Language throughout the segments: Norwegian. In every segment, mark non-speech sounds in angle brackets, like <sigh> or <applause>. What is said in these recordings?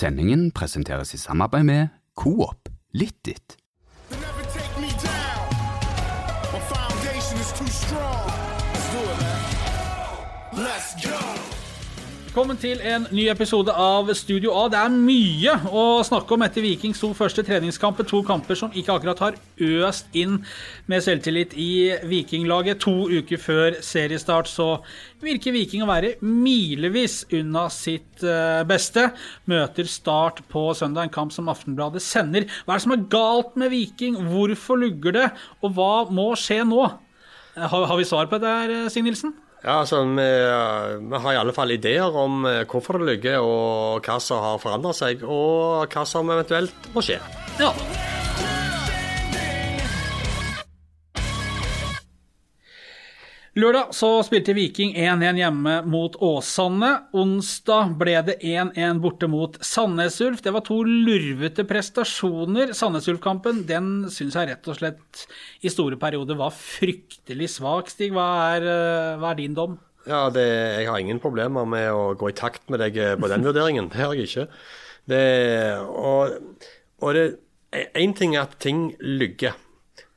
Sendingen presenteres i samarbeid med Coop it, man. Let's go. Velkommen til en ny episode av Studio A. Det er mye å snakke om etter Vikings to første treningskamper. To kamper som ikke akkurat har øst inn med selvtillit i Vikinglaget. To uker før seriestart så virker Viking å være milevis unna sitt eh, beste. Møter Start på søndag, en kamp som Aftenbladet sender. Hva er det som er galt med Viking? Hvorfor lugger det? Og hva må skje nå? Eh, Har, vi svar på det her, Signe Nilsen? Ja, altså, vi, vi har i alle fall ideer om eh, hvorfor det ligger, og hva som har forandret seg, og hva som eventuelt må skje. Ja. Lørdag så spilte Viking 1-1 hjemme mot Åsane. Onsdag ble det 1-1 borte mot Sandnes Ulf. Det var to lurvete prestasjoner. Sandnes Ulf-kampen den syns jeg rett og slett i store perioder var fryktelig svak. Stig, hva er, eh, hva er din dom? Ja, det, Jeg har ingen problemer med å gå i takt med deg eh, på den vurderingen. Det har jeg ikke. Det, og og det Én ting er at ting lygger.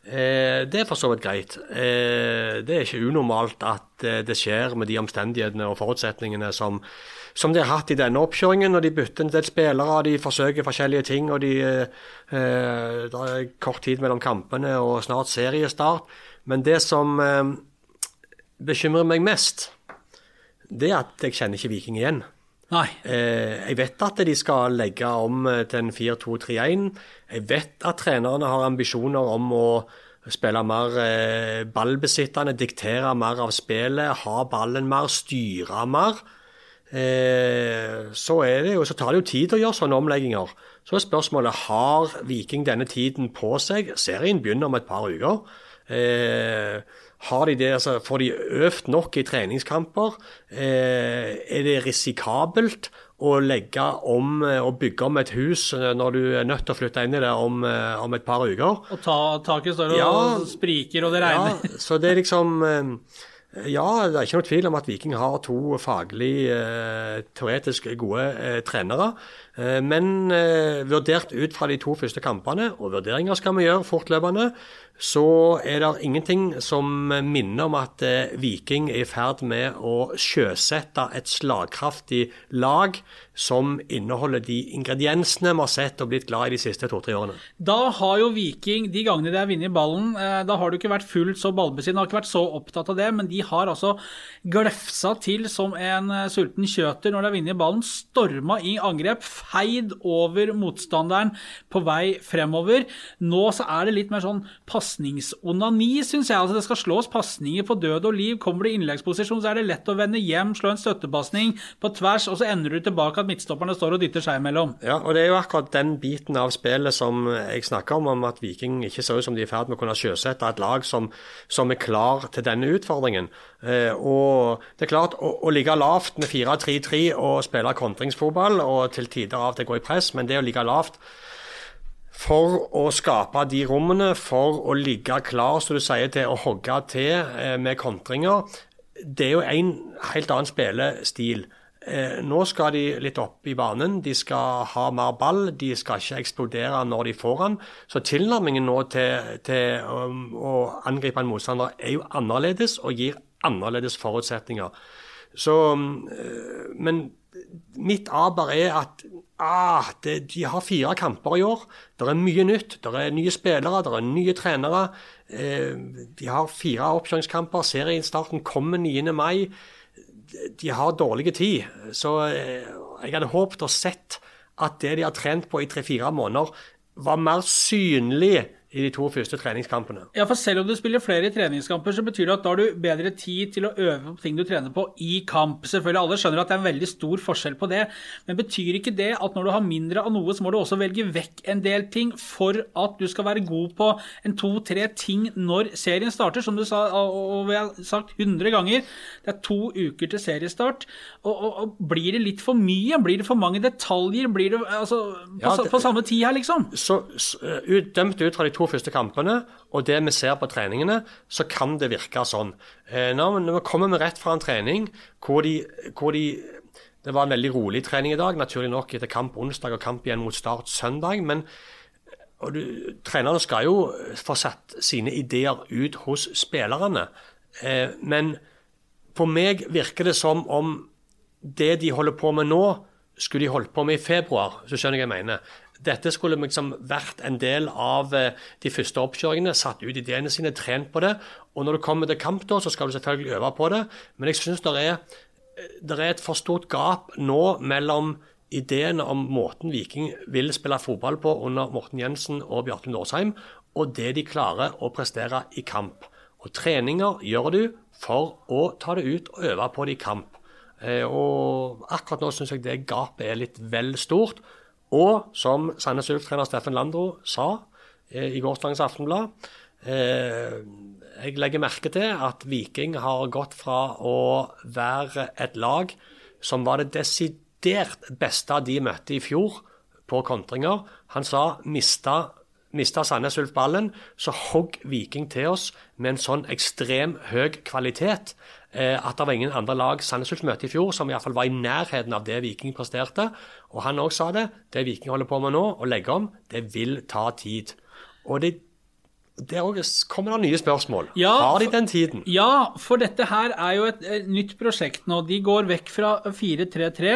Eh, det er for så vidt greit. Eh, det er ikke unormalt at eh, det skjer med de omstendighetene og forutsetningene som, som de har hatt i denne oppkjøringen. Når de bytter en del spillere, de forsøker forskjellige ting, og de, eh, det er kort tid mellom kampene og snart seriestart. Men det som eh, bekymrer meg mest, det er at jeg kjenner ikke Viking igjen. Nei. Eh, jeg vet at de skal legge om eh, til en 4-2-3-1. Jeg vet at trenerne har ambisjoner om å spille mer eh, ballbesittende, diktere mer av spillet, ha ballen mer, styre mer. Så, jo, så tar det jo tid å gjøre sånne omlegginger. Så er spørsmålet har Viking denne tiden på seg. Serien begynner om et par uker. Eh, har de det, altså, får de øvd nok i treningskamper? Eh, er det risikabelt å legge om eh, og bygge om et hus eh, når du er nødt til å flytte inn i det om, eh, om et par uker? Og ta, taket står og Ja. spriker, og det regner. Ja, <laughs> så det er liksom eh, Ja, det er ikke noe tvil om at Viking har to faglig, eh, teoretisk gode eh, trenere. Eh, men eh, vurdert ut fra de to første kampene, og vurderinger skal vi gjøre fortløpende, så er det ingenting som minner om at eh, Viking er i ferd med å sjøsette et slagkraftig lag som inneholder de ingrediensene vi har sett og blitt glad i de siste to-tre årene. Da har jo Viking, de gangene de har vunnet ballen, da har du ikke vært fullt så ballbesittende, har ikke vært så opptatt av det, men de har altså glefsa til som en sulten kjøter når de har vunnet ballen, storma i angrep, feid over motstanderen på vei fremover. Nå så er det litt mer sånn pasningsonani, syns jeg. Altså det skal slås pasninger på død og liv. Kommer det i innleggsposisjon, så er det lett å vende hjem, slå en støttepasning på tvers, og så ender du tilbake at midtstopperne står og dytter seg imellom. Ja, og det er jo akkurat den biten av spillet som jeg snakker om, om at Viking ikke ser ut som de er i ferd med å kunne sjøsette et lag som, som er klar til denne utfordringen. Eh, og det er klart, å, å ligge lavt med 4-3-3 og spille kontringsfotball, og til tider av og til gå i press, men det å ligge lavt for å skape de rommene, for å ligge klar, som du sier, til å hogge til eh, med kontringer, det er jo en helt annen spillestil. Eh, nå skal de litt opp i banen, de skal ha mer ball, de skal ikke eksplodere når de får den. Så tilnærmingen nå til, til um, å angripe en motstander er jo annerledes og gir annerledes forutsetninger. Så, eh, men mitt aber er at ah, det, de har fire kamper i år. Det er mye nytt. Det er nye spillere, det er nye trenere. Eh, de har fire oppkjøringskamper. Seriestarten kommer 9. mai. De har dårlig tid. Så eh, jeg hadde håpet og sett at det de har trent på i tre-fire måneder, var mer synlig i de to første treningskampene. Ja, for selv om du spiller flere treningskamper, så betyr det at da har du bedre tid til å øve på ting du trener på i kamp. Selvfølgelig, alle skjønner at det er en veldig stor forskjell på det, men betyr ikke det at når du har mindre av noe, så må du også velge vekk en del ting for at du skal være god på en to-tre ting når serien starter? Som du sa, og vi har sagt 100 ganger, det er to uker til seriestart. Og, og, og blir det litt for mye? Blir det for mange detaljer? Blir det altså på, Ja, det- på samme tid her, liksom? Så, så ut, Dømt ut fra de to første kampene og det vi ser på treningene, så kan det virke sånn. Eh, når, vi kommer rett fra en trening hvor de, hvor de Det var en veldig rolig trening i dag, naturlig nok etter kamp onsdag og kamp igjen mot Start søndag. Men og du, trenerne skal jo få satt sine ideer ut hos spillerne. Eh, men på meg virker det som om det de holder på med nå, skulle de holdt på med i februar, så skjønner jeg hva jeg mener. Dette skulle liksom vært en del av eh, de første oppkjøringene, satt ut ideene sine, trent på det. Og når du kommer til kamp, da, så skal du selvfølgelig øve på det. Men jeg syns det er, det er et for stort gap nå mellom ideene om måten Viking vil spille fotball på under Morten Jensen og Bjartun Årsheim, og det de klarer å prestere i kamp. Og treninger gjør du for å ta det ut og øve på det i kamp. Eh, og akkurat nå syns jeg det gapet er litt vel stort. Og som Sandnes Ulf-trener Steffen Landro sa eh, i gårsdagens Aftenblad eh, Jeg legger merke til at Viking har gått fra å være et lag som var det desidert beste de møtte i fjor på kontringer. Han sa mista Mista Sandnes Ulf ballen, så hogg Viking til oss med en sånn ekstrem høy kvalitet at det var ingen andre lag Sandnes Ulf møtte i fjor som i hvert fall var i nærheten av det Viking presterte. Og han òg sa det. Det Viking holder på med nå, å legge om, det vil ta tid. Og det der kommer det nye spørsmål. Ja, Har de den tiden? Ja, for dette her er jo et, et nytt prosjekt nå. De går vekk fra 4-3-3,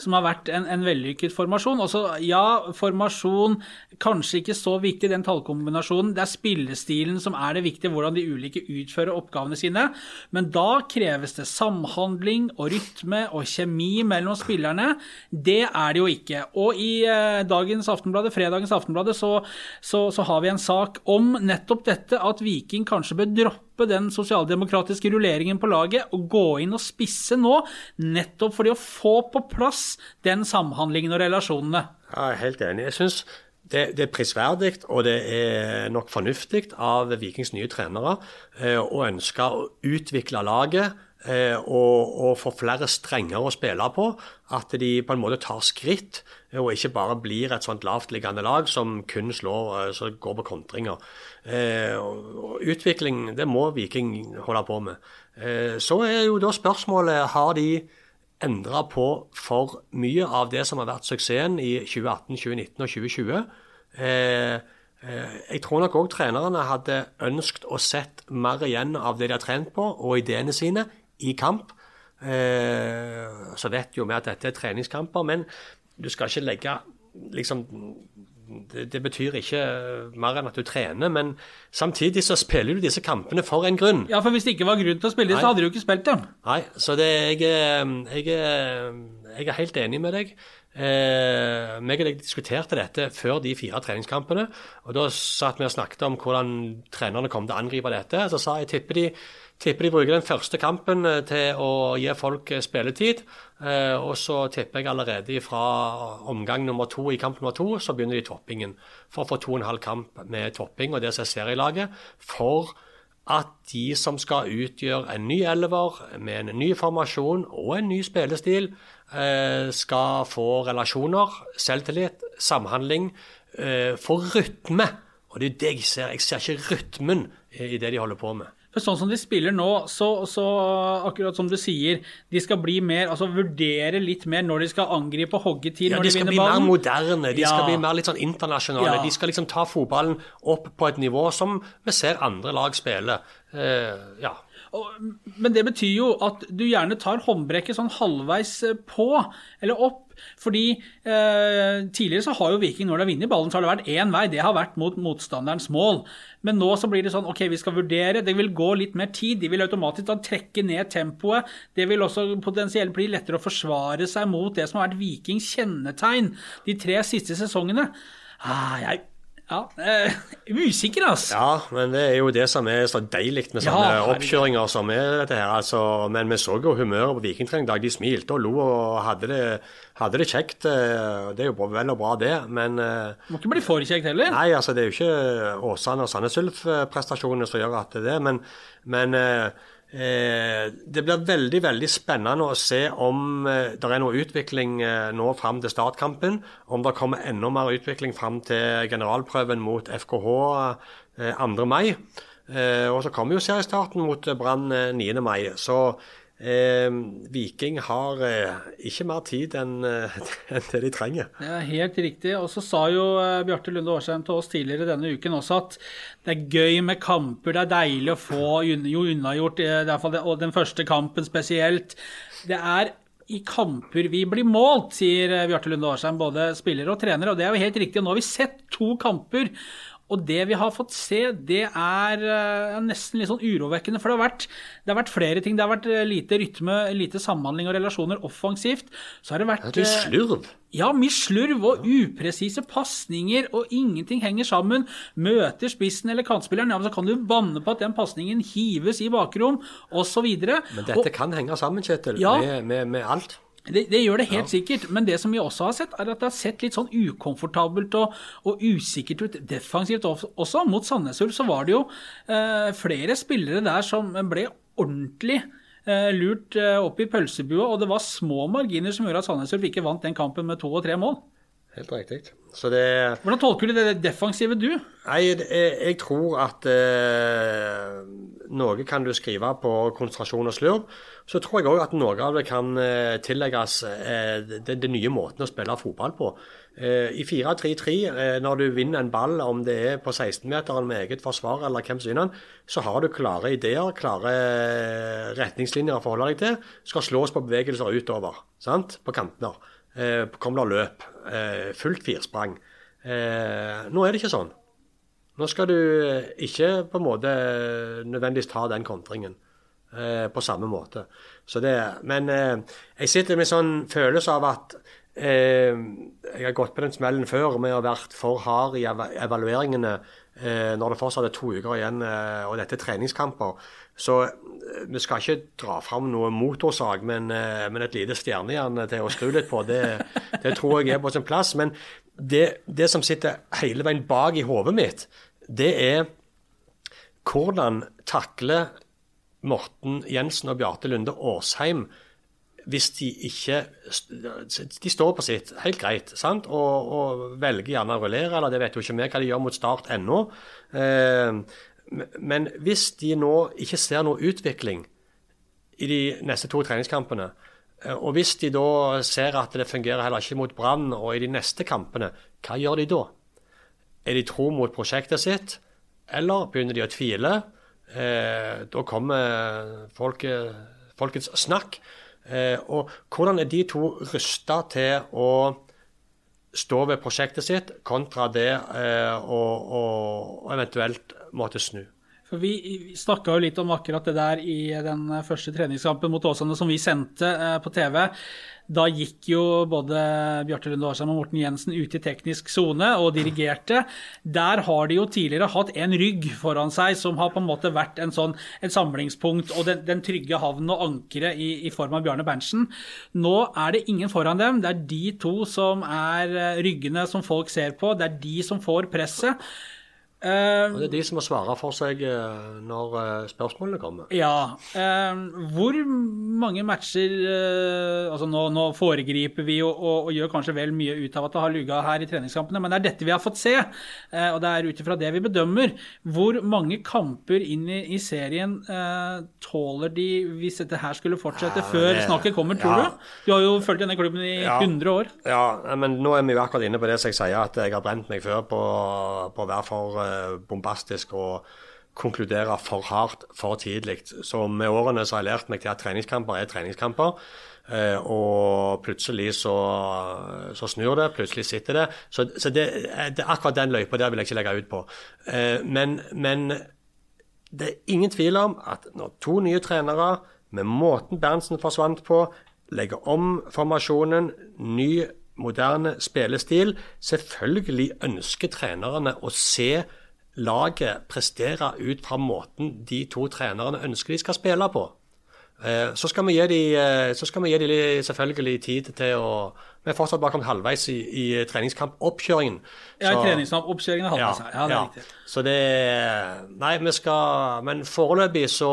som har vært en, en vellykket formasjon. Også, ja, formasjon kanskje ikke så viktig, den tallkombinasjonen. Det er spillestilen som er det viktige, hvordan de ulike utfører oppgavene sine. Men da kreves det samhandling og rytme og kjemi mellom spillerne. Det er det jo ikke. Og i eh, dagens Aftenbladet, fredagens Aftenbladet så, så, så har vi en sak om nettopp dette at Viking kanskje bør droppe den sosialdemokratiske rulleringen på laget og gå inn og spisse nå, nettopp fordi å få på plass den samhandlingen og relasjonene. Jeg er helt enig. Jeg synes det, det, er prisverdig og det er nok fornuftig av Vikings nye trenere eh, å ønske å utvikle laget og, og får flere strenger å spille på. At de på en måte tar skritt og ikke bare blir et sånt lavtliggende lag som kun slår, så går på kontringer. Eh, utvikling, det må Viking holde på med. Eh, så er jo da spørsmålet har de endra på for mye av det som har vært suksessen i 2018, 2019 og 2020. Eh, jeg tror nok òg trenerne hadde ønskt å sett mer igjen av det de har trent på, og ideene sine, i kamp. Så vet jo vi at dette er treningskamper, men du skal ikke legge liksom det, det, betyr ikke mer enn at du trener, men samtidig så spiller du disse kampene for en grunn. Ja, for hvis det ikke var grunn til å spille, dem, så hadde du ikke spilt dem. Nei, så det, jeg, jeg, jeg, er helt enig med deg. Eh, meg og deg diskuterte dette før de fire treningskampene. og Da satt vi og snakket om hvordan trenerne kom til å angripe dette. Så sa jeg tipper de tipper de bruker den første kampen eh, til å gi folk eh, spilletid. Eh, og så tipper jeg allerede fra omgang nummer to i kamp nummer to, så begynner de toppingen. For å få to og en halv kamp med topping og det som er serielaget. For at de som skal utgjøre en ny elver med en ny formasjon og en ny spillestil, skal få relasjoner, selvtillit, samhandling, få rytme. Og det er det jeg ser. Jeg ser ikke rytmen i det de holder på med. For sånn som de spiller nå, så, så, akkurat som du sier, de skal bli mer, altså vurdere litt mer når de skal angripe og hogge til ja, når de, de vinner ballen. De skal bli mer moderne, de ja. skal bli mer litt sånn internasjonale. Ja. De skal liksom ta fotballen opp på et nivå som vi ser andre lag spille. Uh, ja. Men det betyr jo at du gjerne tar håndbrekket sånn halvveis på, eller opp. Fordi eh, tidligere så har jo Viking, når de har vunnet ballen, så har det vært én vei. Det har vært mot motstanderens mål. Men nå så blir det sånn OK, vi skal vurdere. Det vil gå litt mer tid. De vil automatisk da trekke ned tempoet. Det vil også potensielt bli lettere å forsvare seg mot det som har vært Vikings kjennetegn de tre siste sesongene. Ah, jeg ja, eh, Usikker, altså. Ja, men det er jo det som er så deilig med sånne ja, oppkjøringer som er dette her. Altså, men vi så jo humøret på Vikingtrening i dag. De smilte og lo og hadde det, hadde det, kjekt. Eh, det er jo vel og bra, det, men eh, Må ikke bli for kjekt heller? Nei, altså det er jo ikke Åsane og Sandnes Ulf-prestasjonene som gjør at det er det, men, men Eh, det blir veldig veldig spennende å se om eh, det er noe utvikling eh, nå fram til startkampen. Om det kommer enda mer utvikling fram til generalprøven mot FKH 2. mai. Og så kommer jo seriestarten mot Brann 9. mai. Så Eh, Viking har eh, ikke mer tid enn eh, <laughs> det de trenger. Det er helt riktig. Og så sa jo eh, Bjarte Lunde Årsheim til oss tidligere denne uken også at det er gøy med kamper, det er deilig å få jo unnagjort, eh, og den første kampen spesielt. Det er i kamper vi blir målt, sier eh, Bjarte Lunde Årsheim, både spiller og trener. Og det er jo helt riktig. Og nå har vi sett to kamper. Og det vi har fått se, det er eh, nesten litt sånn urovekkende. For det har, vært, det har vært flere ting. Det har vært eh, lite rytme, lite samhandling og relasjoner offensivt. Så har det vært Det er eh, slurv. ja, mye slurv og upresise pasninger, og ingenting henger sammen. Møter spissen eller kantspilleren, ja, men så kan du banne på at den pasningen hives i bakrom, osv. Men dette kan henge sammen, Kjetil, Ja. med, med, med alt. Det, det gjør det helt sikkert, men det som vi også har sett, er at det har sett litt sånn ukomfortabelt og, og usikkert ut defensivt også. Mot Sandnes Ulf så var det jo eh, flere spillere der som ble ordentlig eh, lurt eh, opp i pølsebua, og det var små marginer som gjorde at Sandnes Ulf ikke vant den kampen med to og tre mål. Helt riktig. Så det Hvordan tolker du det defensive, du? Nei, jeg, jeg tror at eh, noe kan du skrive på konsentrasjon og slurv. Så tror jeg òg at noe av det kan eh, tillegges eh, den, nye måten å spille fotball på. Eh, I 4-3-3, eh, når du vinner en ball, om det er på 16-meteren med eget forsvar eller hvem som vinner den, så har du klare ideer, klare eh, retningslinjer å forholde deg til. Skal slås på bevegelser utover, sant? på kanter. Eh, kommer det løp. Eh, fullt firsprang. Eh, nå er det ikke sånn. Nå skal du eh, ikke på en måte nødvendigvis ta den kontringen eh, på samme måte. Det, men eh, jeg sitter med en sånn følelse av at eh, jeg har gått på den smellen før med å ha vært for hard i eva evalueringene eh, når det fortsatt er to uker igjen eh, og dette er treningskamper. Så eh, vi skal ikke dra fram noe motorsag, men, eh, men et lite stjernejern til å skru litt på, det, det tror jeg er på sin plass. Men det, det som sitter hele veien bak i hodet mitt, det er hvordan takler Morten Jensen og Bjarte Lunde Årsheim hvis de ikke De står på sitt, helt greit, sant? Og, og velger gjerne å rullere, eller det vet jo ikke vi hva de gjør mot Start ennå. Eh, men hvis de nå ikke ser noe utvikling i de neste to treningskampene, eh, og hvis de da ser at det fungerer heller ikke mot Brann og i de neste kampene, hva gjør de da? Er de tro mot prosjektet sitt, eller begynner de å tvile? Eh, da kommer folket, folkets snakk. Eh, og hvordan er de to rusta til å stå ved prosjektet sitt, kontra det eh, å, å, å eventuelt måtte snu? For Vi, snakka jo litt om akkurat det der i den første treningskampen mot Åsane som vi sendte eh, på TV. Da gikk jo både Bjarte Lunde Årsheim og Morten Jensen ut i teknisk sone og dirigerte. Der har de jo tidligere hatt en rygg foran seg som har på en måte vært en sånn, et samlingspunkt og den, den trygge havnen og ankeret i, i form av Bjarne Berntsen. Nå er det ingen foran dem. Det er de to som er eh, ryggene som folk ser på. Det er de som får presset. Eh, Og Det er de som må svare for seg uh, når uh, spørsmålene kommer. Ja. Eh, hvor mange matcher eh, altså nå, nå foregriper vi og, og, og gjør kanskje vel mye ut av at det har luga her i treningskampene, men det er dette vi har fått se. Og det er ut ifra det vi bedømmer. Hvor mange kamper inn i, i serien tåler de hvis dette her skulle fortsette, Ja, før det- snakket kommer, tror ja. du? Du har jo fulgt denne klubben i Ja. 100 år. Ja, men nå er vi jo akkurat inne på det som jeg sier, at jeg har brent meg før på, på hver for bombastisk og konkludere for hardt for tidlig. Så med årene så har jeg lært meg til at treningskamper er treningskamper. eh, og plutselig så, så snur det, plutselig sitter det. Så, så det, det er akkurat den løypa der vil jeg ikke legge ut på. Eh, men, men det er ingen tvil om at når to nye trenere, med måten Berntsen forsvant på, legger om formasjonen, ny, moderne spillestil Selvfølgelig ønsker trenerne å se laget prestere ut fra måten de to trenerne ønsker de skal spille på. Eh, Så skal vi gi de, eh, de selvfølgelig tid til å Vi er fortsatt bare kommet halvveis i, i treningskampoppkjøringen. Ja, i Så- treningsoppkjøringen hadde ja. Ja, det er ja. riktig. Så det Nei, vi skal Men foreløpig så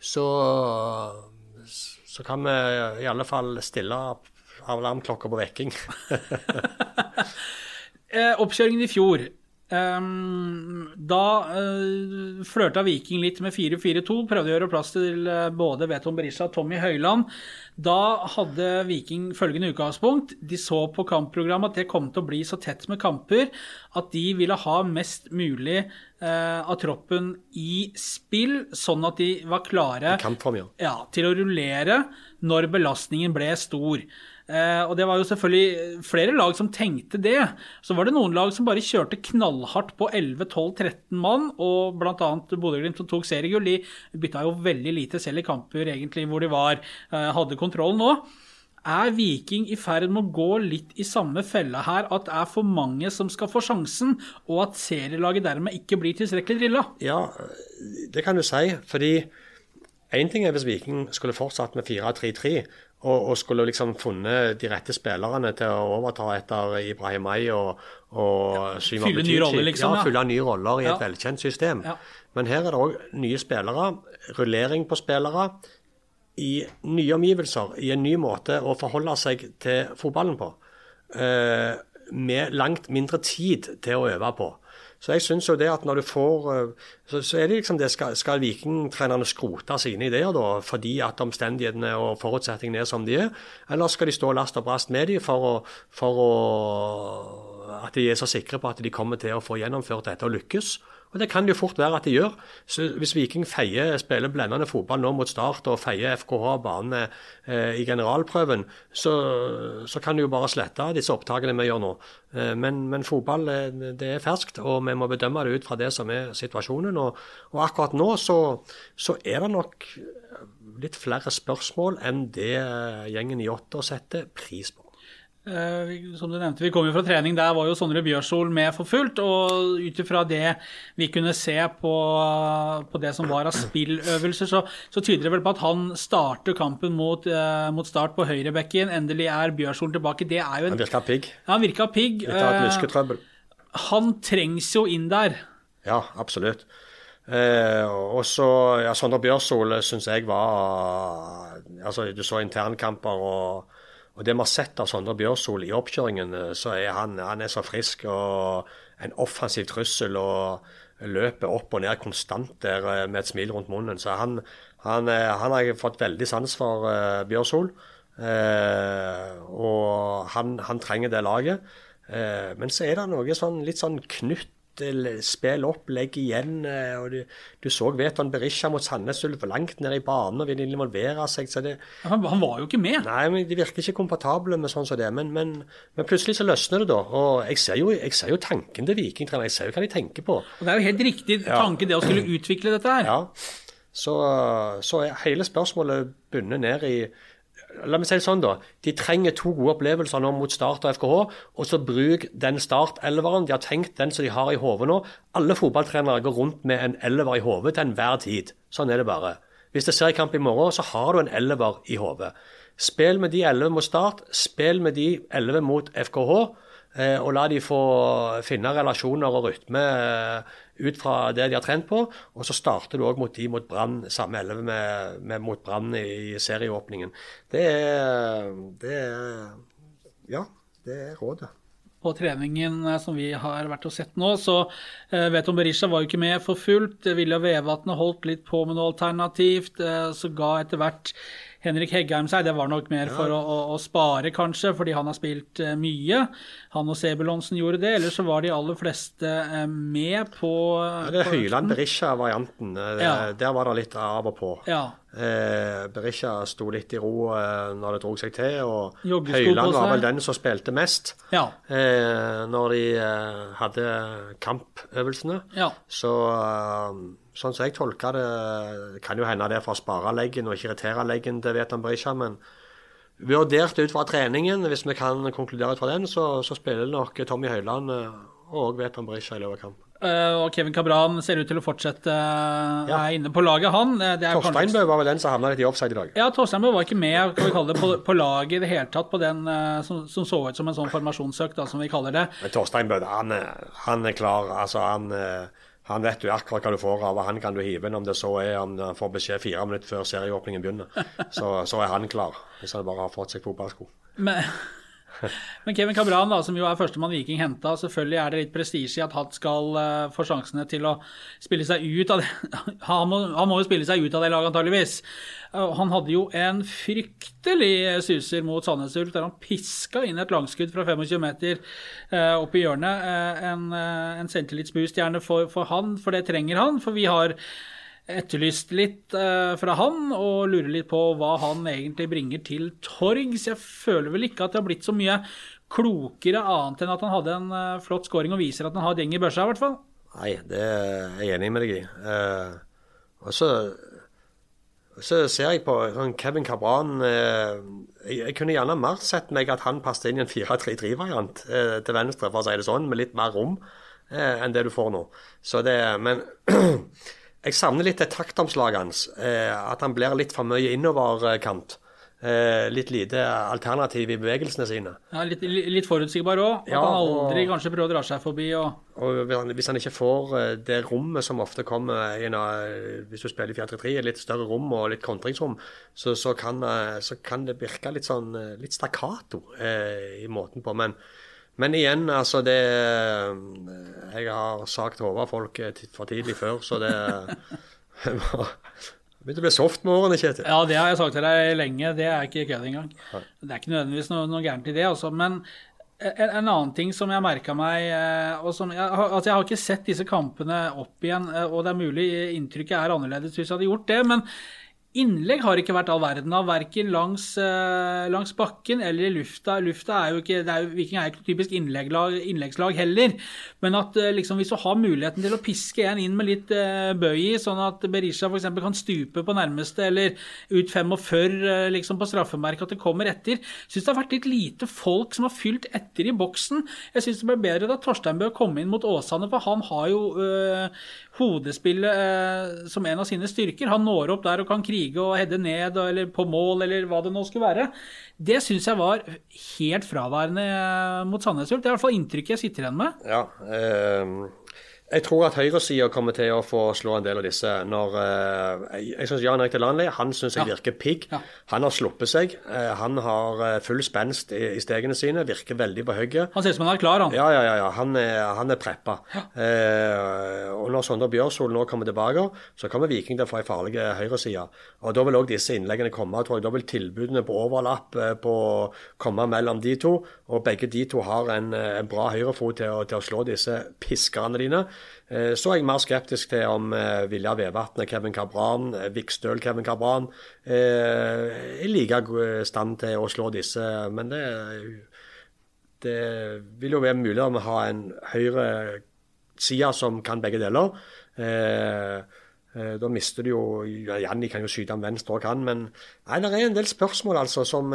Så Så kan vi i alle fall stille alarmklokka på vekking. <laughs> Eh, oppkjøringen i fjor. Ehm, da uh, flørta Viking litt med 4-4-2, prøvde å gjøre plass til eh, både Veton Berisha og Tommy Høiland. Da hadde Viking følgende utgangspunkt. De så på kampprogrammet at det kom til å bli så tett med kamper at de ville ha mest mulig uh, av troppen i spill, sånn at de var klare ja, til å rullere når belastningen ble stor. Eh, og det var jo selvfølgelig flere lag som tenkte det. Så var det noen lag som bare kjørte knallhardt på 11-12-13 mann, og bl.a. Bodø-Glimt som tok seriegull. De bytta jo veldig lite selv i kamper egentlig hvor de var, eh, hadde kontroll nå. Er Viking i ferd med å gå litt i samme felle her, at det er for mange som skal få sjansen, og at serielaget dermed ikke blir tilstrekkelig drilla? Ja, det kan du si. Fordi én ting er hvis Viking skulle fortsatt med 4-3-3 og, og, skulle liksom funnet de rette spillerne til å overta etter Ibrahimay og, og Syma Fylle nye roller, liksom? Ja, fylle nye roller i Ja. et velkjent system. Ja. Men her er det òg nye spillere, rullering på spillere, i nye omgivelser, i en ny måte å forholde seg til fotballen på. Eh, med langt mindre tid til å øve på. Så jeg syns jo det at når du får eh, Så, så er det liksom det Skal, skal vikingtrenerne skrote sine ideer da, fordi at omstendighetene og forutsetningene er som de er, eller skal de stå last og brast med dem for, å, for å, at de er så sikre på at de kommer til å få gjennomført dette og lykkes? Og Det kan det jo fort være at de gjør. Så Hvis Viking feier spiller blendende fotball nå mot start og feier FKH av banen eh, i generalprøven, så, så kan du jo bare slette disse opptakene vi gjør nå. Eh, men, men fotball eh, det er ferskt, og vi må bedømme det ut fra det som er situasjonen. Og, og akkurat nå så, så er det nok litt flere spørsmål enn det eh, gjengen i åtter setter pris på. Eh, som du nevnte, Vi kom jo fra trening, der var jo Sondre Bjørsol med for fullt. Og ut ifra det vi kunne se på, på det som var av spilløvelser, så, så tyder det vel på at han starter kampen mot, eh, mot start på høyrebekken. Endelig er Bjørsol tilbake. Det er jo en, Han virka pigg. ja, han virka pigg. Eh, han trengs jo inn der. Ja, absolutt. Eh, og så ja, Sondre Bjørsol syns jeg var altså Du så internkamper og, og det vi har sett av Sondre Bjørsol i oppkjøringen, eh, så er han, han er så frisk og en offensiv trussel og løper opp og ned konstant der eh, med et smil rundt munnen. Så han, han, eh, han har jeg fått veldig sans for, Bjørsol. Eh, og han, han trenger det laget. Eh, men så er det noe sånn, litt sånn knytt eller spill opp, legg igjen. eh, og Du, du så Veton Berisha mot Sandnes Ulf langt ned i banen og ville involvere seg. så det, Han, han var jo ikke med. Nei, men De virker ikke komfortable med sånn som det. Men, men, men plutselig så løsner det, da. Og jeg ser jo, jeg ser jo tanken til Vikingtreneren. Jeg ser jo hva de tenker på. Og Det er jo helt riktig tanke, det å skulle utvikle dette her. Ja. Så, så hele spørsmålet bundet ned i La meg si det sånn, da. De trenger to gode opplevelser nå mot Start og FKH. Og så bruk den Start-elveren. De har tenkt den som de har i hodet nå. Alle fotballtrenere går rundt med en elver i hodet til enhver tid. Sånn er det bare. Hvis det er seriekamp i morgen, så har du en elver i hodet. Spill med de elleve mot Start. Spill med de elleve mot FKH. Eh, og la de få finne relasjoner og rytme eh, ut fra det de har trent på. Og så starter du òg mot de mot Brann, samme elleve med, med mot Brann i serieåpningen. Det er, det er Ja, det er rådet. på treningen eh, som vi har vært og sett nå, så eh, Veton Berisha var jo ikke med for fullt. Vilja Vevatnet holdt litt på med noe alternativt. Eh, så ga etter hvert Henrik Heggheim seg. Det var nok mer for å, å, å spare, kanskje, fordi han har spilt uh, mye. Han og Sebulonsen gjorde det. Ellers så var de aller fleste uh, med på Ja, det er Høyland-Berisha-varianten. Eh, Ja. Der var det litt av og på. Ja. Eh, Berisha sto litt i ro eh, når det drog seg til, og Høyland var vel den som spilte mest Ja. eh, når de eh, hadde kampøvelsene. Ja. Så eh, sånn som jeg tolker det, kan jo hende det er for å spare leggen og ikke irritere leggen til Vetan Berisha, men vurdert ut fra treningen, hvis vi kan konkludere ut fra den, så, så spiller nok Tommy Høyland eh, og Vetan Berisha i løpet av kampen. Eh, og Kevin Cabran ser ut til å fortsette ja. er inne på laget, han. Eh, Det er kanskje- Torsteinbø var vel den som havna litt i offside i dag. Ja, Torsteinbø var ikke med kan vi kalle det, på, på laget i det hele tatt, på den eh, som, som så ut som en sånn formasjonsøkt, da, som vi kaller det. Men Torsteinbø, han, han er klar. Altså, han, eh, han vet jo akkurat hva du får av, han kan du hive inn om det så er om han får beskjed fire minutter før serieåpningen begynner. Så, så er han klar, hvis han bare har fått seg fotballsko. Men, <laughs> Men Kevin Cabran, da, som jo er førstemann Viking henta, selvfølgelig er det litt prestisje at han skal uh, få sjansene til å spille seg ut av det. <laughs> Han må jo spille seg ut av det laget, antageligvis. Uh, han hadde jo en fryktelig suser mot Sandnes Ulf, der han piska inn et langskudd fra 25 meter uh, opp i hjørnet. en en selvtillitsboost gjerne for, for han, for det trenger han. For vi har etterlyst litt uh, fra han, og lurer litt på hva han egentlig bringer til torgs. Jeg føler vel ikke at det har blitt så mye klokere, annet enn at han hadde en uh, flott scoring og viser at han har gjeng i børsa, i hvert fall. Nei, det er jeg enig med deg i. Uh, og så, ser jeg på sånn Kevin Cabran jeg, jeg, kunne gjerne mer sett meg at han passet inn i en 4-3-3-variant til venstre, for å si det sånn, med litt mer rom enn det du får nå. Så det, men <clears throat> Jeg savner litt det taktomslaget hans. Eh, at han blir litt for mye innoverkant. Eh, litt lite alternativ i bevegelsene sine. Ja, Litt, litt forutsigbar òg. Ja, han aldri og, kanskje prøver å dra seg forbi. Og... og hvis han ikke får eh, det rommet som ofte kommer en, hvis du spiller i 4-3-3, litt større rom og litt kontringsrom, så, så, kan, så, kan, det virke litt sånn litt stakkato eh, i måten på. Men men igjen, altså det Jeg har sagt hodet av folk for tidlig før, så det <laughs> Begynte å bli soft med årene, Kjetil. Ja, det har jeg sagt til deg lenge. Det er ikke kødd engang. Det er ikke nødvendigvis noe, noe gærent i det, altså. Men en, en annen ting som jeg merka meg eh, og som jeg, altså jeg har ikke sett disse kampene opp igjen, eh, og det er mulig inntrykket er annerledes hvis jeg hadde gjort det. men Innlegg har ikke vært all verden av, verken langs, uh, langs, bakken eller i lufta. Lufta er jo ikke, er jo, Viking er jo ikke typisk innleggslag heller. Men at uh, liksom, hvis du har muligheten til å piske en inn med litt uh, bøy i, sånn at Berisha f.eks. kan stupe på nærmeste, eller ut 45 liksom, på straffemerket, at det kommer etter Syns det har vært litt lite folk som har fylt etter i boksen. Jeg syns det ble bedre da Torstein Bø kom inn mot Åsane, for han har jo hodespillet som en av sine styrker. Han når opp der og kan krige og heade ned eller på mål, eller hva det nå skulle være. Det syns jeg var helt fraværende mot Sandnes Ulf. Det er i hvert fall inntrykket jeg sitter igjen med. Ja, eh, jeg tror at høyresida kommer til å få slå en del av disse. når uh, Jeg, synes Jan Erik Delanley han synes jeg ja. virker pigg. Ja. Han har sluppet seg. Uh, han har uh, full spenst i, i, stegene sine. Virker veldig på hugget. Han ser ut som han er klar, han. Ja, ja, ja. ja. Han, er, han er preppa. Ja. og når Sondre Bjørsol nå kommer tilbake, så kommer Viking til å få ei farlig høyreside. Og da vil òg disse innleggene komme. tror jeg. Da vil tilbudene på overlapp på komme mellom de to. Og begge de to har en, en bra høyrefot til, til, å slå disse piskerne dine. Eh, så er jeg mer skeptisk til om eh, Vilja Vevatnet, Kevin Cabran, eh, Vikstøl, Kevin Cabran i like stand til å slå disse. Men det, det vil jo være mulig om vi har en høyre side som kan begge deler. Da mister du jo ja, Janni kan jo skyte om venstre òg, han. Men nei, det er en del spørsmål altså som,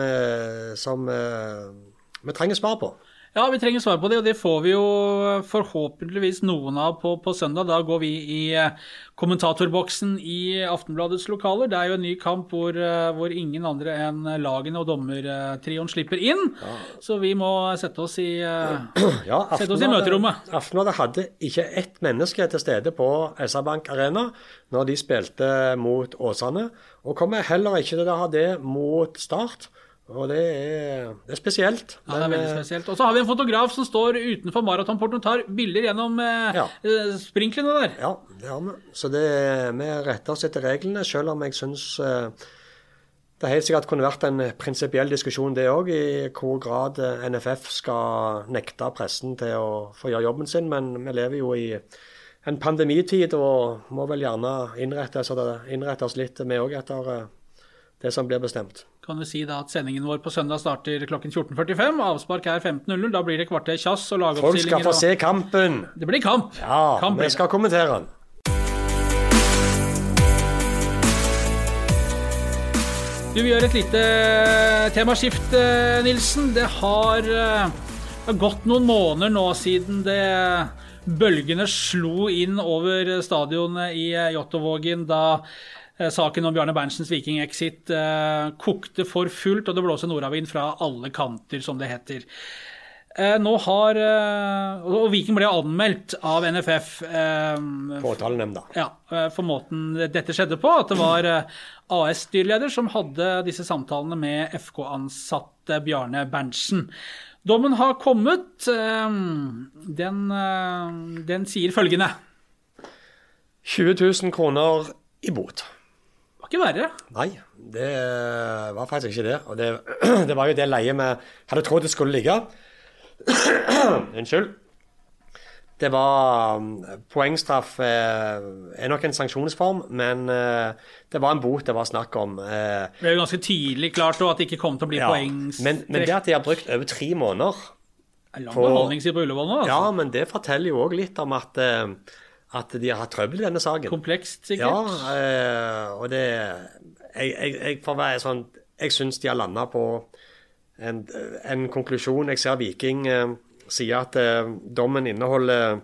som vi trenger svar på. Ja, vi trenger svar på det, og det får vi jo forhåpentligvis noen av på, på søndag. Da går vi i eh, kommentatorboksen i Aftenbladets lokaler. Det er jo en ny kamp hvor, eh, hvor ingen andre enn lagene og dommertrioen slipper inn. Ja. Så vi må sette oss i, eh, ja, sette oss i møterommet. Aftenbladet hadde ikke ett menneske til stede på SR-Bank Arena når de spilte mot Åsane, og kommer heller ikke til å ha det mot Start. Og det er, det er spesielt. Ja, det er veldig eh, spesielt. Og så har vi en fotograf som står utenfor maratonporten og tar bilder gjennom eh, ja. Eh, sprinklene der. Ja, det har vi. Så det, vi retter oss etter reglene, selv om jeg syns det helt sikkert kunne vært en prinsipiell diskusjon det òg, i hvor grad NFF skal nekte pressen til å få gjøre jobben sin. Men vi lever jo i en pandemitid og må vel gjerne innrette oss, innrette oss litt, vi òg, etter det som blir bestemt kan vi si da at sendingen vår på søndag starter klokken 14.45. Avspark er 15.00. Da blir det kvarter kjass og lagoppstillinger. Folk skal få se kampen! Det blir kamp. Ja, kamp vi skal kommentere den. Du, Vi gjør et lite temaskift, Nilsen. Det har, eh, det har gått noen måneder nå siden det bølgene slo inn over stadionet i Jåttåvågen da Eh, saken om Bjarne Berntsens Viking-exit eh, kokte for fullt, og det blåser nordavind fra alle kanter, som det heter. Eh, nå har Og Viking ble anmeldt av NFF. Påtalenemnda. Ja, for måten dette skjedde på. At det var AS-styreleder som hadde disse samtalene med FK-ansatte Bjarne Berntsen. Dommen har kommet. eh, Den, eh, den sier følgende. 20 000 kroner i bot. Ikke verre. Nei, det var faktisk ikke det. Og det, <clears throat> det var jo det leiet vi hadde trodd det skulle ligge. <clears throat> Unnskyld. Det var um, Poengstraff eh, er nok en sanksjonsform, men eh, det var en bot det var snakk om. eh, Det er jo ganske tydelig klart at det ikke kom til å bli ja. poengstrekk. Men, men det at de har brukt over tre måneder Lang behandlingstid på Ullevål nå, altså. Ja, men det forteller jo òg litt om at, eh, at de har hatt trøbbel i denne saken. Komplekst, sikkert. Ja, og det Jeg, jeg, jeg får være sånn Jeg syns de har landa på en, en konklusjon. Jeg ser Viking eh, sier at eh, dommen inneholder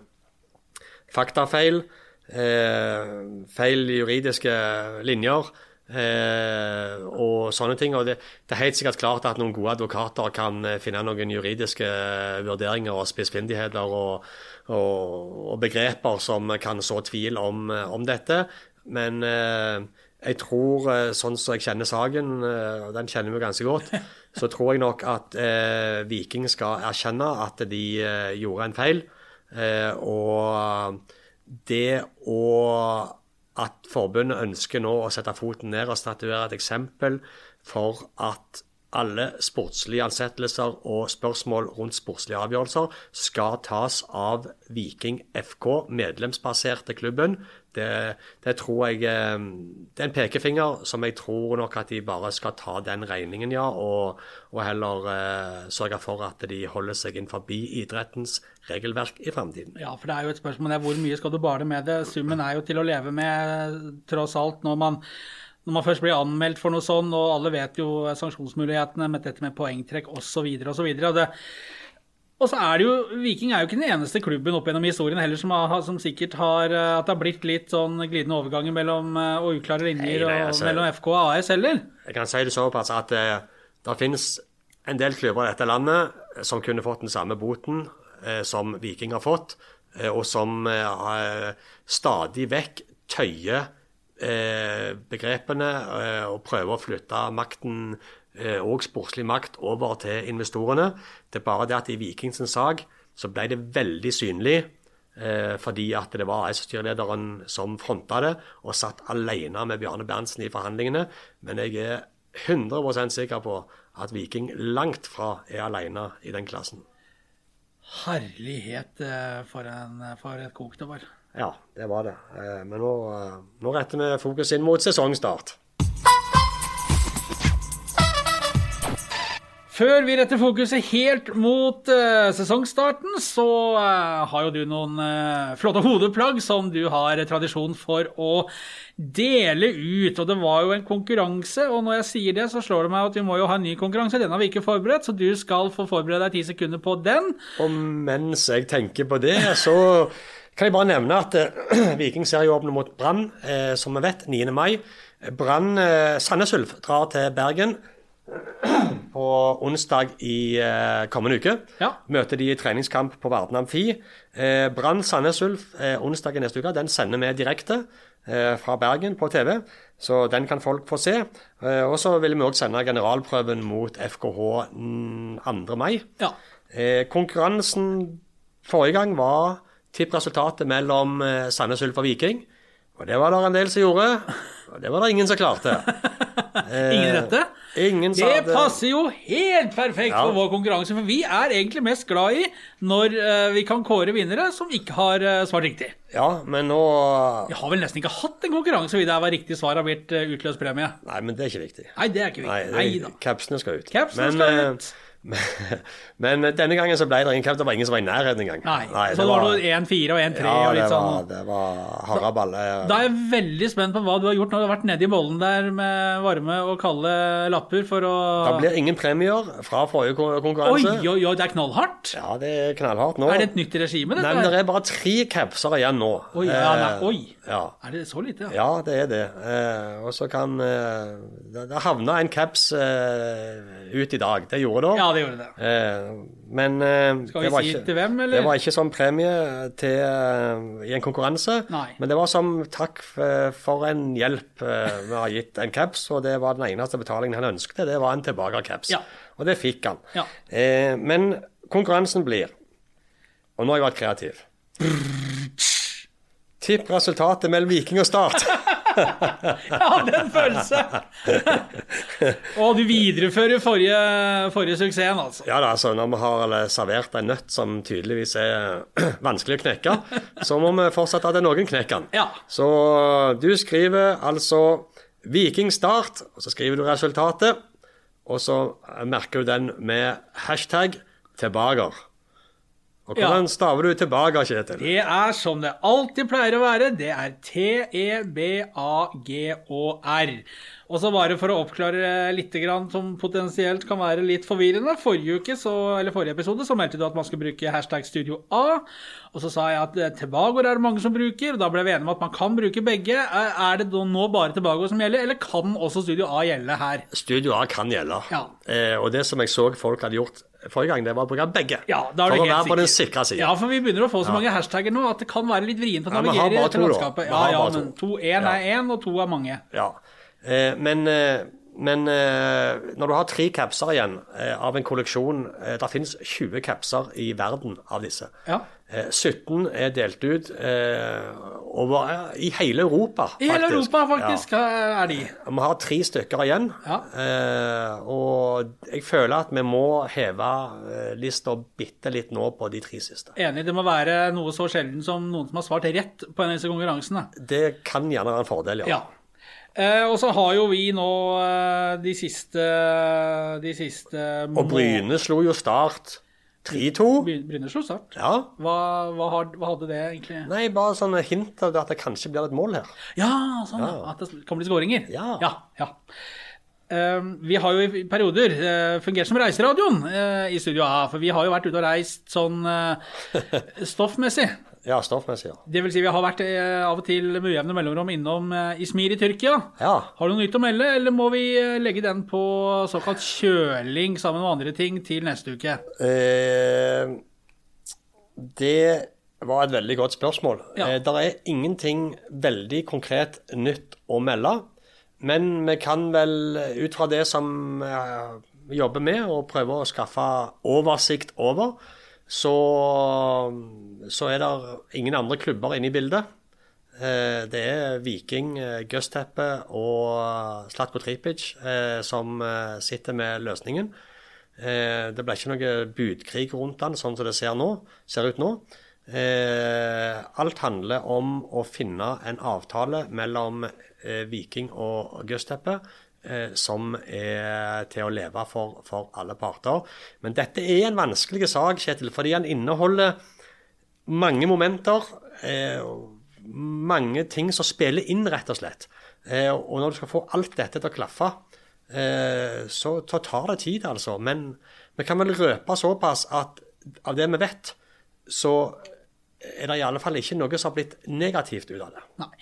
faktafeil, eh, feil juridiske linjer. Eh, og sånne ting. Og det, det er helt sikkert klart at noen gode advokater kan eh, finne noen juridiske vurderinger og spissfindigheter og, og, og begreper som kan så tvil om, eh, om dette. Men eh, jeg tror, eh, sånn som jeg kjenner saken, og den kjenner vi ganske godt, så tror jeg nok at eh, Viking skal erkjenne at de eh, gjorde en feil. Eh, og det å at forbundet ønsker nå å sette foten ned og statuere et eksempel for at alle sportslige ansettelser og spørsmål rundt sportslige avgjørelser skal tas av Viking FK, medlemsbaserte klubben. Det, det tror jeg eh, Det er en pekefinger som jeg tror nok at de bare skal ta den regningen, ja. Og, og heller eh, sørge for at de holder seg inn forbi idrettens regelverk i framtiden. Ja, for det er jo et spørsmål hvor mye skal du bale med det? Summen er jo til å leve med, tross alt, når man, når man først blir anmeldt for noe sånn, og alle vet jo sanksjonsmulighetene med dette med poengtrekk osv. osv. Og så er det jo, Viking er jo ikke den eneste klubben opp gjennom historien heller som, har, som sikkert har eh, At det har blitt litt sånn glidende overganger mellom, eh, og uklare linjer Nei, nei, og, altså- mellom FK og AS heller. Jeg kan si det såpass at eh, det finnes en del klubber i dette landet som kunne fått den samme boten eh, som Viking har fått, eh, og som stadig vekk tøyer begrepene eh, og prøve å flytte makten eh, og sportslig makt over til investorene. Det er bare det at i Vikings sak så ble det veldig synlig eh, fordi at det var AS-styrelederen som fronta det, og satt alene med Bjarne Berntsen i forhandlingene. Men jeg er 100 sikker på at Viking langt fra er alene i den klassen. Herlighet eh, for, en, for et kok det var. Ja, det var det. Eh, Men nå, eh, nå retter vi fokus inn mot sesongstart. Før vi retter fokuset helt mot uh, sesongstarten, så uh, har jo du noen uh, flotte hodeplagg som du har tradisjon for å dele ut. Og det var jo en konkurranse, og når jeg sier det, så slår det meg at vi må jo ha en ny konkurranse. Den har vi ikke forberedt, så du skal få forberede deg ti sekunder på den. Og mens jeg tenker på det, så kan jeg bare nevne at eh, <clears throat> Viking serieåpner mot Brann, eh, som vi vet, 9. mai. Brann eh, Sandnes Ulf drar til Bergen <clears throat> på onsdag i eh, kommende uke. Ja. Møter de i treningskamp på Varden Amfi. Eh, Brann Sandnes Ulf eh, onsdag i neste uke. Den sender vi direkte eh, fra Bergen på TV, så den kan folk få se. Eh, og så vil vi òg sende generalprøven mot FKH mm, 2. mai. Ja. Eh, konkurransen forrige gang var tipp resultatet mellom eh, Sandnes Ulf og Viking. Og det var det en del som gjorde, og det var det ingen som klarte. <laughs> Eh, Ingen rette? Ingen sa Det passer jo helt perfekt Ja. for vår konkurranse, for vi er egentlig mest glad i når eh, vi kan kåre vinnere som ikke har eh, svart riktig. Ja, men nå Vi har vel nesten ikke hatt en konkurranse hvor det var riktig svar har blitt eh, utløst premie. Nei, men det er ikke viktig. Nei, det er ikke viktig. Nei det- capsene skal ut. Capsene men, skal ut. ut. <laughs> Men, denne gangen så ble det ingen kamp. Det var ingen som var i nærheten engang. Nei, så var det 1-4 og 1-3 ja, og det litt sånn. det var harde baller. Da er jeg veldig spent på hva du har gjort når du har vært nede i bollen der med varme og kalde lapper for å Det blir ingen premier fra forrige konkurranse. Oi, oi, oi, det er knallhardt! Ja, det er knallhardt nå. Er det et nytt regime, Nei, men det er bare tre capser igjen nå. Oi, ja, nei, Eh, oi. Ja. Er det så lite, ja? Ja, det er det. Eh, og så kan eh, Det, det havna en caps eh, ut i dag. Det gjorde det. Ja, det gjorde det. Eh, men eh, Skal vi det var si ikke, til hvem, eller? Det var ikke som premie til, eh, i en konkurranse, Nei. men det var som takk for en hjelp eh, vi har gitt en caps, og det var den eneste betalingen han ønsket. Det var en tilbake-caps. Ja. Og det fikk han. Ja. Eh, men konkurransen blir Og nå har jeg vært kreativ. Tipp resultatet mellom Viking og Start. <laughs> Ja, en følelse! Og du viderefører forrige, forrige suksessen, altså. Ja da, altså Når vi har servert en nøtt som tydeligvis er <clears throat> vanskelig å knekke, så må vi fortsette er noen knekker den. Ja. Så du skriver altså Viking Start, og så skriver du resultatet. Og så merker du den med hashtag tilbaker. Og Ja. hvordan staver du tilbake, Kjetil? Det er som det alltid pleier å være. Det er T-E-B-A-G-Å-R. Og så bare for å oppklare litt grann, som potensielt kan være litt forvirrende. Forrige uke, så, eller forrige episode så meldte du at man skulle bruke hashtag Studio A. Og så sa jeg at eh, Tebagoer er det mange som bruker, og da ble vi enige om at man kan bruke begge. Er det nå bare Tebagoer som gjelder, eller kan også Studio A gjelde her? Studio A kan gjelde. Ja. Eh, og det som jeg så folk hadde gjort forrige gang, det var å bruke begge. Ja, er for å være på den sikre siden. Ja, for vi begynner å få så mange hashtagger nå at det kan være litt vrient å Ja, navigere i dette landskapet. Ja, ja, men to. to, én er én, og to er mange. Ja, eh, men, eh, men eh, når du har tre capser igjen eh, av en kolleksjon eh, Det finnes 20 capser i verden av disse. Ja. Eh, 17 er delt ut eh, over, eh, i hele Europa. I hele. Europa, faktisk, er de. Vi har tre stykker igjen. Ja. Eh, og jeg føler at vi må heve eh, lista bitte litt nå på de tre siste. Enig, det må være noe så sjelden som noen som har svart rett på en av disse konkurransene. Det kan gjerne være en fordel, ja. Ja. Eh, og så har jo vi nå eh, de siste De siste Og Bryne slo jo Start 3-2. Bryne slo start. Ja. Hva, hva, hva hadde det egentlig Nei, bare sånn hint av at det kanskje blir et mål her. Ja, sånn, ja. At det kan bli skåringer. Ja. ja, ja. Eh, vi har jo i perioder eh, fungert som reiseradioen eh, i Studio A, for vi har jo vært ute og reist sånn eh, <laughs> stoffmessig. Ja, stoffmessig, ja. Det vil si vi har vært eh, av og til med ujevne mellomrom innom Ismir i Tyrkia. Ja. Har du noe nytt å melde, eller må vi eh, legge den på såkalt kjøling sammen med andre ting til neste uke? Eh, det var et veldig godt spørsmål. Ja. Eh, det er ingenting veldig konkret nytt å melde. Men vi kan vel, ut fra det som eh, vi jobber med, og prøve å skaffe oversikt over, så, så er det ingen andre klubber inne i bildet. Eh, Det er Viking, Gusteppe Gøsteppe og Slatko Tripic eh, som eh, sitter med løsningen. Eh, Det ble ikke noe budkrig rundt den, sånn som det ser, nå, ser ut nå. Eh, Alt handler om å finne en avtale mellom eh, Viking og Gøsteppe eh, som er til å leve for, for alle parter. Men dette er en vanskelig sak, Kjetil, fordi den inneholder mange momenter. Eh, mange ting som spiller inn, rett og slett. Eh, og når du skal få alt dette til å klaffe, eh, så tar det tid, altså. Men vi kan vel røpe såpass at av det vi vet, så er det i alle fall ikke noe som har blitt negativt ut av det. Nei.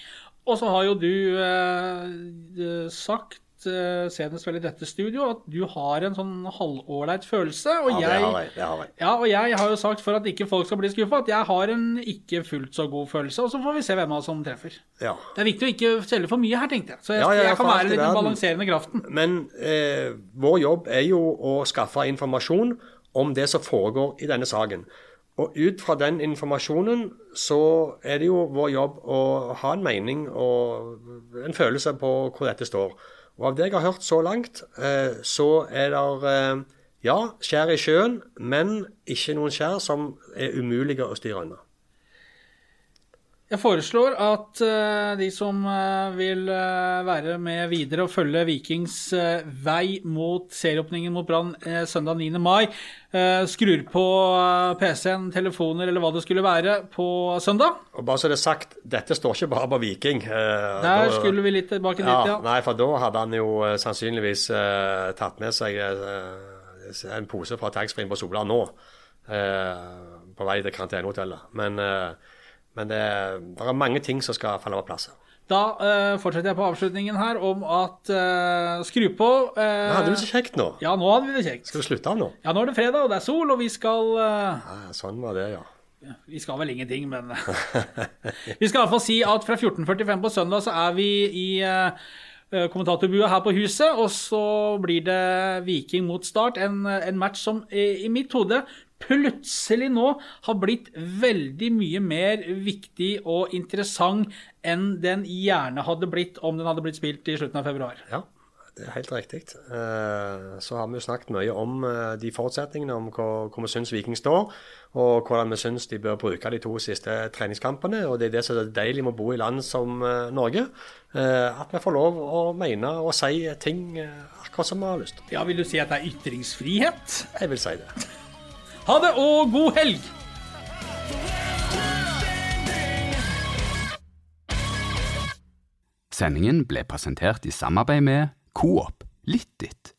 Og så har jo du eh, sagt, eh, senest vel i dette studio, at du har en sånn halvålreit følelse. Og Ja, det jeg, har jeg. Det har jeg. Ja, og jeg har jo sagt for at ikke folk skal bli skuffa, at jeg har en ikke fullt så god følelse. Og så får vi se hvem av oss som treffer. Ja. Det er viktig å ikke selge for mye her, tenkte jeg. Så jeg, Ja, ja, jeg kan være litt den balanserende kraften. Men eh, vår jobb er jo å skaffe informasjon om det som foregår i denne saken. Og ut fra den informasjonen så er det jo vår jobb å ha en mening og en følelse på hvor dette står. Og av det jeg har hørt så langt, eh, så er det eh, ja, skjær i sjøen, men ikke noen skjær som er umulige å styre unna. Jeg foreslår at eh, de som eh, vil eh, være med videre og følge Vikings vei mot serieåpningen mot Brann søndag 9. mai, skrur på PC-en, telefoner eller hva det skulle være på søndag. Og bare så det er sagt, dette står ikke bare på Viking. Der da- skulle vi litt tilbake dit, Ja, ja. nei, for da hadde han jo sannsynligvis tatt med seg en pose fra taxfree-en på Sola nå, på vei til karantenehotellet. Men, men det, det er mange ting som skal falle på plass. Da uh, fortsetter jeg på avslutningen her om at uh, skru på Uh, nå hadde vi det så kjekt nå? Ja, nå hadde vi det kjekt. Skal vi slutte av nå? Ja, nå er det fredag, og det er sol, og vi skal uh, Ja, sånn var det, ja. Vi skal vel ingenting, men <laughs> Vi skal i hvert fall si at fra 14.45 på søndag så er vi i kommentatorbua her på huset, og så blir det Viking mot Start. En, en match som i, i mitt hode plutselig nå har blitt veldig mye mer viktig og interessant enn den gjerne hadde blitt om den hadde blitt spilt i slutten av februar. Ja, det er helt riktig. Eh, Så har vi jo snakket mye om eh, de forutsetningene, om hvor, hvor vi syns Viking står, og hvordan vi syns de bør bruke de to siste treningskampene. Og det er det som er deilig med å bo i land som eh, Norge. At vi får lov å mene og si ting akkurat som vi har lyst. Ja, vil du si at det er ytringsfrihet? Jeg vil si det. Ha det, og god helg! Sendingen ble presentert i samarbeid med Coop Litt.